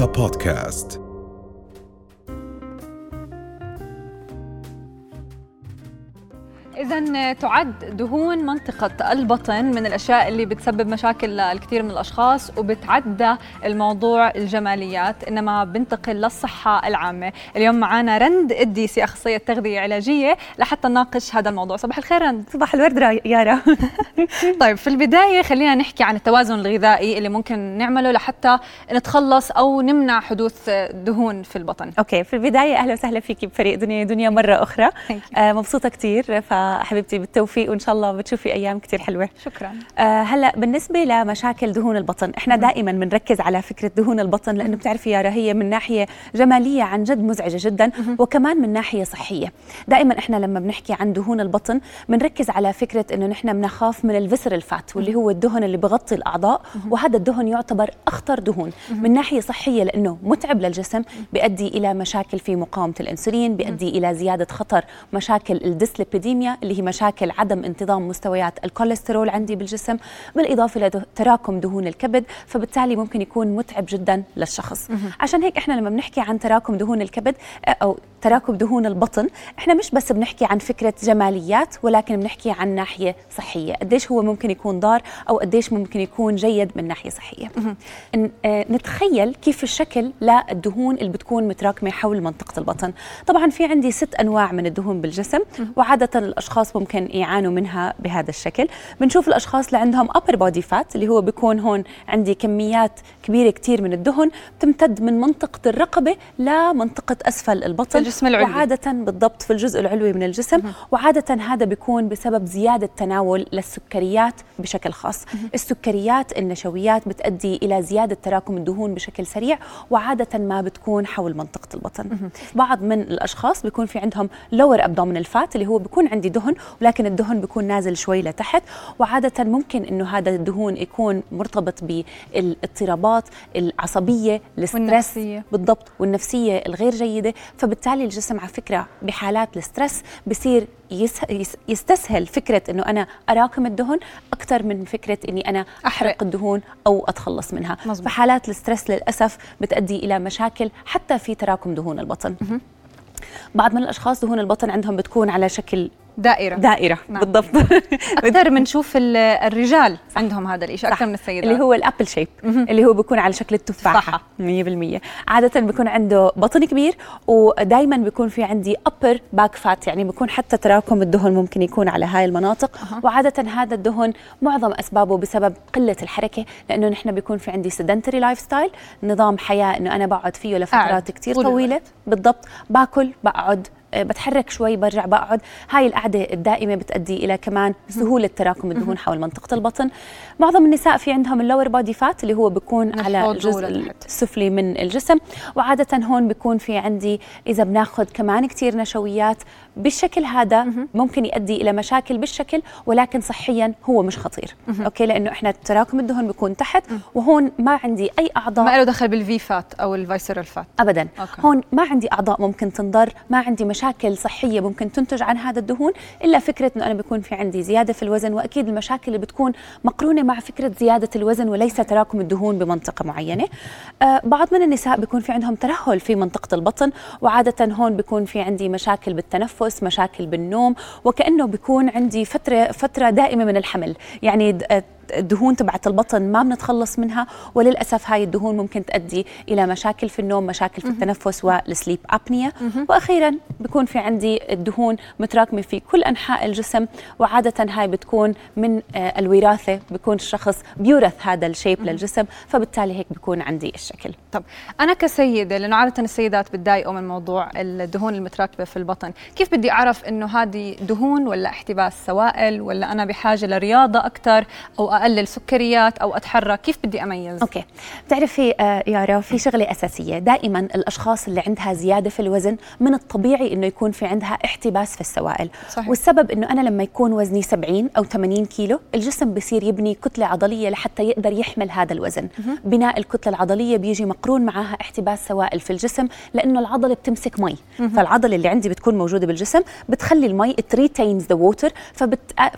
رؤيا بودكاست تعد دهون منطقة البطن من الأشياء اللي بتسبب مشاكل للكثير من الأشخاص وبتعدى الموضوع الجماليات إنما بنتقل للصحة العامة. اليوم معنا رند إديسي أخصائية تغذية علاجية لحتى نناقش هذا الموضوع. صباح الخير رند. صباح الورد يارا طيب في البداية خلينا نحكي عن التوازن الغذائي اللي ممكن نعمله لحتى نتخلص أو نمنع حدوث دهون في البطن. أوكي في البداية أهلا وسهلا فيكي بفريق دنيا دنيا مرة أخرى. آه مبسوطة كثير فحبيبتي بالتوفيق وإن شاء الله بتشوفي أيام كثير حلوة. شكرا. آه هلأ بالنسبة لمشاكل دهون البطن إحنا دائما بنركز على فكرة دهون البطن لأنه بتعرفي يارا هي من ناحية جمالية عن جد مزعجة جدا وكمان من ناحية صحية. دائما إحنا لما بنحكي عن دهون البطن بنركز على فكرة إنه نحن بنخاف من الفيسر الفات واللي هو الدهن اللي بغطي الأعضاء وهذا الدهن يعتبر أخطر دهون. من ناحية صحية لأنه متعب للجسم بيؤدي إلى مشاكل في مقاومة الإنسولين بيؤدي إلى زيادة خطر مشاكل ال dyslipidemia اللي هي مشاكل عدم انتظام مستويات الكوليسترول عندي بالجسم بالإضافة لتراكم دهون الكبد فبالتالي ممكن يكون متعب جدا للشخص. عشان هيك إحنا لما بنحكي عن تراكم دهون الكبد أو تراكم دهون البطن إحنا مش بس بنحكي عن فكرة جماليات ولكن بنحكي عن ناحية صحية. قديش هو ممكن يكون ضار أو قديش ممكن يكون جيد من ناحية صحية. ن- آه، نتخيل كيف الشكل للدهون اللي بتكون متراكمة حول منطقة البطن. طبعا في عندي ست أنواع من الدهون بالجسم وعادة الأشخاص ممكن يعانوا منها بهذا الشكل. بنشوف الأشخاص اللي عندهم upper body fat اللي هو بيكون هون عندي كميات كبيرة كتير من الدهن بتمتد من منطقة الرقبة لمنطقه أسفل البطن الجسم العلوي. وعادة بالضبط في الجزء العلوي من الجسم وعادة هذا بيكون بسبب زيادة تناول للسكريات بشكل خاص. السكريات النشويات بتؤدي إلى زيادة تراكم الدهون بشكل سريع وعادة ما بتكون حول منطقة البطن. بعض من الأشخاص بيكون في عندهم lower abdominal fat اللي هو بيكون عندي دهن ولكن الدهن بيكون نازل شوي لتحت وعادة ممكن إنه هذا الدهون يكون مرتبط بالاضطرابات العصبية ال stress والنفسية. بالضبط والنفسية الغير جيدة فبالتالي الجسم على فكرة بحالات ال stress بصير يس- يس- يستسهل فكرة إنه أنا أراكم الدهن أكثر من فكرة إني أنا أحرق أحرق. الدهون أو أتخلص منها مزبوط. فحالات ال stress للأسف بتؤدي إلى مشاكل حتى في تراكم دهون البطن بعض من الأشخاص دهون البطن عندهم بتكون على شكل دائرة. دائرة نعم. بالضبط. أكثر بنشوف ال- الرجال عندهم هذا الشيء أكثر من السيدات. اللي هو ال apple shape اللي هو بيكون على شكل التفاحة. تفاحة. 100% عادة بيكون عنده بطن كبير ودائما بيكون في عندي upper back fat يعني بيكون حتى تراكم الدهن ممكن يكون على هاي المناطق. وعادة هذا الدهن معظم أسبابه بسبب قلة الحركة لأنه نحن بيكون في عندي sedentary lifestyle نظام حياة إنه أنا بقعد فيه لفترات كثير الوقت. بالضبط. باكل بقعد بتحرك شوي برجع بقعد. هاي القعدة الدائمة بتؤدي إلى كمان سهولة تراكم الدهون حول منطقة البطن. معظم النساء في عندهم ال lower body fat اللي هو بيكون على الجزء. السفلي من الجسم. وعادة هون بيكون في عندي إذا بناخذ كمان كتير نشويات بالشكل هذا ممكن يؤدي إلى مشاكل بالشكل ولكن صحيا هو مش خطير. okay؟ لأنه إحنا تراكم الدهن بيكون تحت وهون ما عندي أي أعضاء. ما له دخل بال V fat أو ال visceral fat. ابدا. okay. هون ما عندي أعضاء ممكن تنضر ما عندي مشاكل صحية ممكن تنتج عن هذا الدهون إلا فكرة إنه أنا بيكون في عندي زيادة في الوزن وأكيد المشاكل اللي بتكون مقرونة مع فكرة زيادة الوزن وليس تراكم الدهون بمنطقة معينة. آه بعض من النساء بيكون في عندهم ترهل في منطقة البطن وعادة هون بيكون في عندي مشاكل بالتنفس. مشاكل بالنوم وكأنه بيكون عندي فتره فترة دائمة من الحمل. يعني آه، الدهون تبعت البطن ما بنتخلص منها وللأسف هاي الدهون ممكن تؤدي إلى مشاكل في النوم مشاكل في التنفس والسليب ابنيا وأخيرا بكون في عندي الدهون متراكمة في كل أنحاء الجسم وعادة هاي بتكون من آه، الوراثة بكون الشخص بيورث هذا الشيب للجسم فبالتالي هيك بكون عندي الشكل. طب أنا كسيدة لأنه عادة السيدات بتضايقوا من موضوع الدهون المتراكبة في البطن كيف بدي أعرف إنه هذه دهون ولا احتباس سوائل ولا أنا بحاجة لرياضة أكثر أو أقلل سكريات أو أتحرك كيف بدي أميز؟ أوكي. بتعرفي آه يارا في شغلة أساسية. دائما الأشخاص اللي عندها زيادة في الوزن من الطبيعي إنه يكون في عندها احتباس في السوائل. صحيح. والسبب إنه أنا لما يكون وزني 70 أو 80 كيلو الجسم بصير يبني كتلة عضلية لحتى يقدر يحمل هذا الوزن. بناء الكتلة العضلية بيجي مقرون معها احتباس سوائل في الجسم لأنه العضلة بتمسك مي. فالعضلة اللي عندي بتكون موجودة بالجسم بتخلي المي retains the water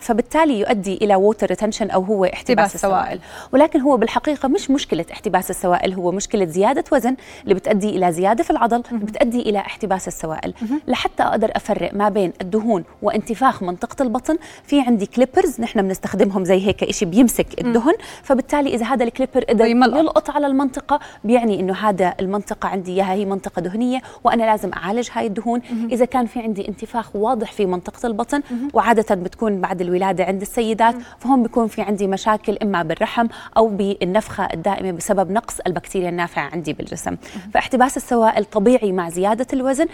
فبالتالي يؤدي إلى water retention أو هو احتباس السوائل. ولكن هو بالحقيقة مش مشكلة احتباس السوائل هو مشكلة زيادة وزن اللي بتؤدي إلى زيادة في العضل بتؤدي إلى احتباس السوائل. لحتى أقدر أفرق ما بين الدهون وانتفاخ منطقة البطن في عندي calipers نحن بنستخدمهم زي هيك شيء بيمسك الدهن فبالتالي إذا هذا الكليبر قدر يلقط على المنطقة بيعني إنه هذا المنطقة عندي إياها هي منطقة دهنية وأنا لازم أعالج هاي الدهون. إذا كان في عندي انتفاخ واضح في منطقة البطن وعادة بتكون بعد الولادة عند السيدات فهم بيكون في عندي مشاكل إما بالرحم أو بالنفخة الدائمة بسبب نقص البكتيريا النافعة عندي بالجسم. فاحتباس السوائل طبيعي مع زيادة الوزن.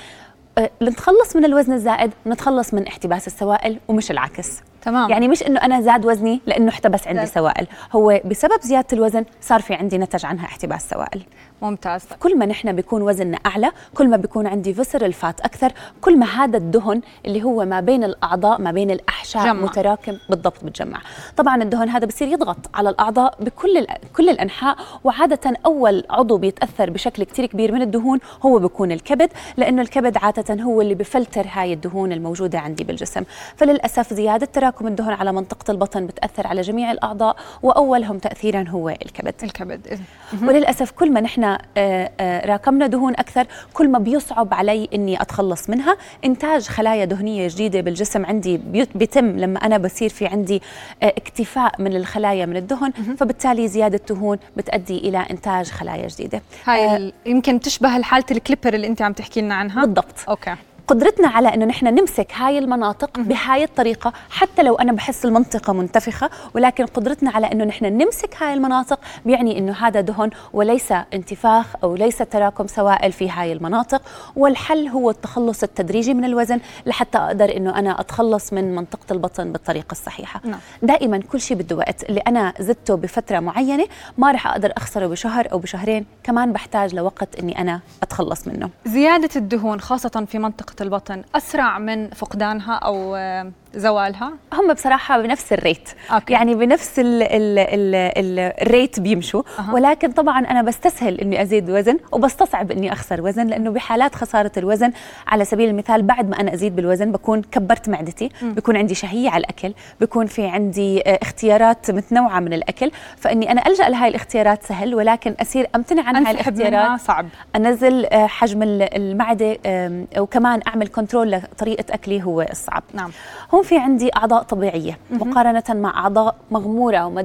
أه، لنتخلص من الوزن الزائد نتخلص من احتباس السوائل ومش العكس. تمام. يعني مش إنه أنا زاد وزني لإنه احتبس عندي سوائل. هو بسبب زيادة الوزن صار في عندي نتج عنها احتباس سوائل. ممتاز. كل ما نحن بيكون وزننا أعلى كل ما بيكون عندي فسر الفات أكثر كل ما هذا الدهن اللي هو ما بين الأعضاء ما بين الأحشاء جمع. متراكم بالضبط بتجمع. طبعا الدهن هذا بصير يضغط على الأعضاء بكل كل الأنحاء وعادة أول عضو بيتأثر بشكل كثير كبير من الدهون هو بيكون الكبد لأنه الكبد عادة هو اللي بفلتر هاي الدهون الموجودة عندي بالجسم. فللأسف زيادة تراكم الدهن على منطقة البطن بتأثر على جميع الأعضاء وأولهم تاثيرا هو الكبد. الكبد وللأسف كل ما نحن آه، آه، راكمنا دهون أكثر كل ما بيصعب علي إني أتخلص منها. إنتاج خلايا دهنية جديدة بالجسم عندي بيتم لما أنا بصير في عندي آه، اكتفاء من الخلايا من الدهن فبالتالي زيادة دهون بتؤدي إلى إنتاج خلايا جديدة. هاي يمكن تشبه حاله ال caliper اللي أنت عم تحكي لنا عنها. بالضبط. okay. قدرتنا على إنه نحن نمسك هاي المناطق بهاي الطريقة حتى لو أنا بحس المنطقة منتفخة ولكن قدرتنا على إنه نحن نمسك هاي المناطق بيعني إنه هذا دهن وليس انتفاخ أو ليس تراكم سوائل في هاي المناطق والحل هو التخلص التدريجي من الوزن لحتى أقدر إنه أنا أتخلص من منطقة البطن بالطريقة الصحيحة. نعم. دائما كل شيء بده وقت. اللي أنا زدته بفترة معينة ما راح أقدر أخسره بشهر أو بشهرين كمان بحتاج لوقت إني أنا أتخلص منه. زيادة الدهون خاصة في منطقة البطن أسرع من فقدانها أو زوالها؟ هم بصراحة بنفس ال rate okay. يعني بنفس ال ال ال ال ال rate بيمشوا أه. ولكن طبعا أنا بستسهل إني أزيد وزن وبستصعب إني أخسر وزن لأنه بحالات خسارة الوزن على سبيل المثال بعد ما أنا أزيد بالوزن بكون كبرت معدتي م. بكون عندي شهية على الأكل بكون في عندي آه، اختيارات متنوعة من الأكل فإني أنا ألجأ لهي الاختيارات سهل ولكن أصير أمتنع عن هاي الاختيارات صعب أنزل آه، حجم المعدة وكمان أعمل control لطريقة أكلي هو الصعب نعم هو يكون في عندي أعضاء طبيعية مقارنة مع أعضاء مغمورة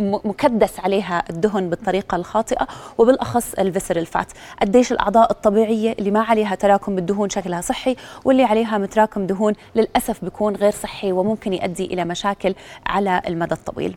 ومكدس عليها الدهن بالطريقة الخاطئة وبالأخص ال visceral fat. قديش الأعضاء الطبيعية اللي ما عليها تراكم بالدهون شكلها صحي واللي عليها متراكم دهون للأسف بيكون غير صحي وممكن يؤدي إلى مشاكل على المدى الطويل.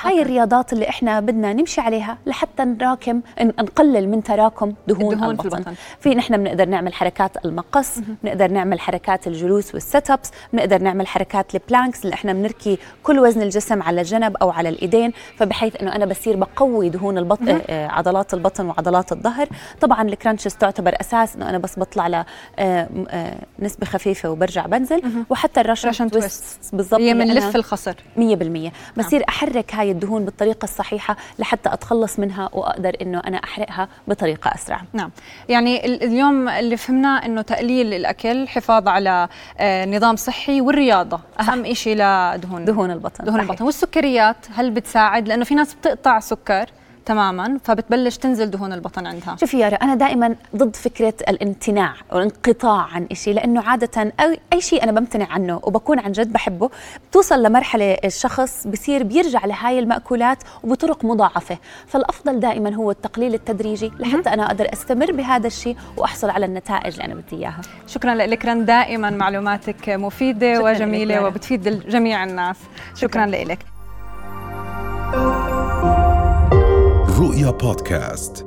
هاي الرياضات اللي إحنا بدنا نمشي عليها لحتى نراكم نقلل من تراكم دهون, البطن. في, البطن. في نحن بنقدر نعمل حركات المقص بنقدر نعمل حركات الجلوس وال sit ups بنقدر نعمل حركات ال planks اللي إحنا بنركي كل وزن الجسم على الجنب أو على الإيدين. فبحيث إنه أنا بصير بقوي دهون البطن آه،, آه عضلات البطن وعضلات الظهر. طبعا ال crunches تعتبر أساس إنه أنا بس بطلع ل آه آه نسبة خفيفة وبرجع بنزل. وحتى الرشن تويست بالضبط هي من لف الخصر. 100% بصير نعم. أحرك هاي الدهون بالطريقة الصحيحة لحتى أتخلص منها وأقدر إنه أنا أحرقها بطريقة أسرع. نعم. يعني اليوم اللي فهمناه إنه تقليل الأكل حفاظ على آه، نظام صحي والرياضة أهم شيء لدهون. دهون البطن. دهون البطن. والسكريات هل بتساعد؟ لأنه في ناس بتقطع سكر تماما فبتبلش تنزل دهون البطن عندها. شوفي يارا أنا دائما ضد فكرة الامتناع والانقطاع عن شيء لأنه عادة اي شيء أنا بمتنع عنه وبكون عن جد بحبه بتوصل لمرحلة الشخص بصير بيرجع لهاي المأكولات وبطرق مضاعفة. فالأفضل دائما هو التقليل التدريجي لحتى أنا أقدر أستمر بهذا الشيء وأحصل على النتائج اللي أنا بدي إياها. شكرا لك رن دائما معلوماتك مفيدة وجميلة وبتفيد جميع الناس. شكرا, شكرا. لك. رؤيا بودكاست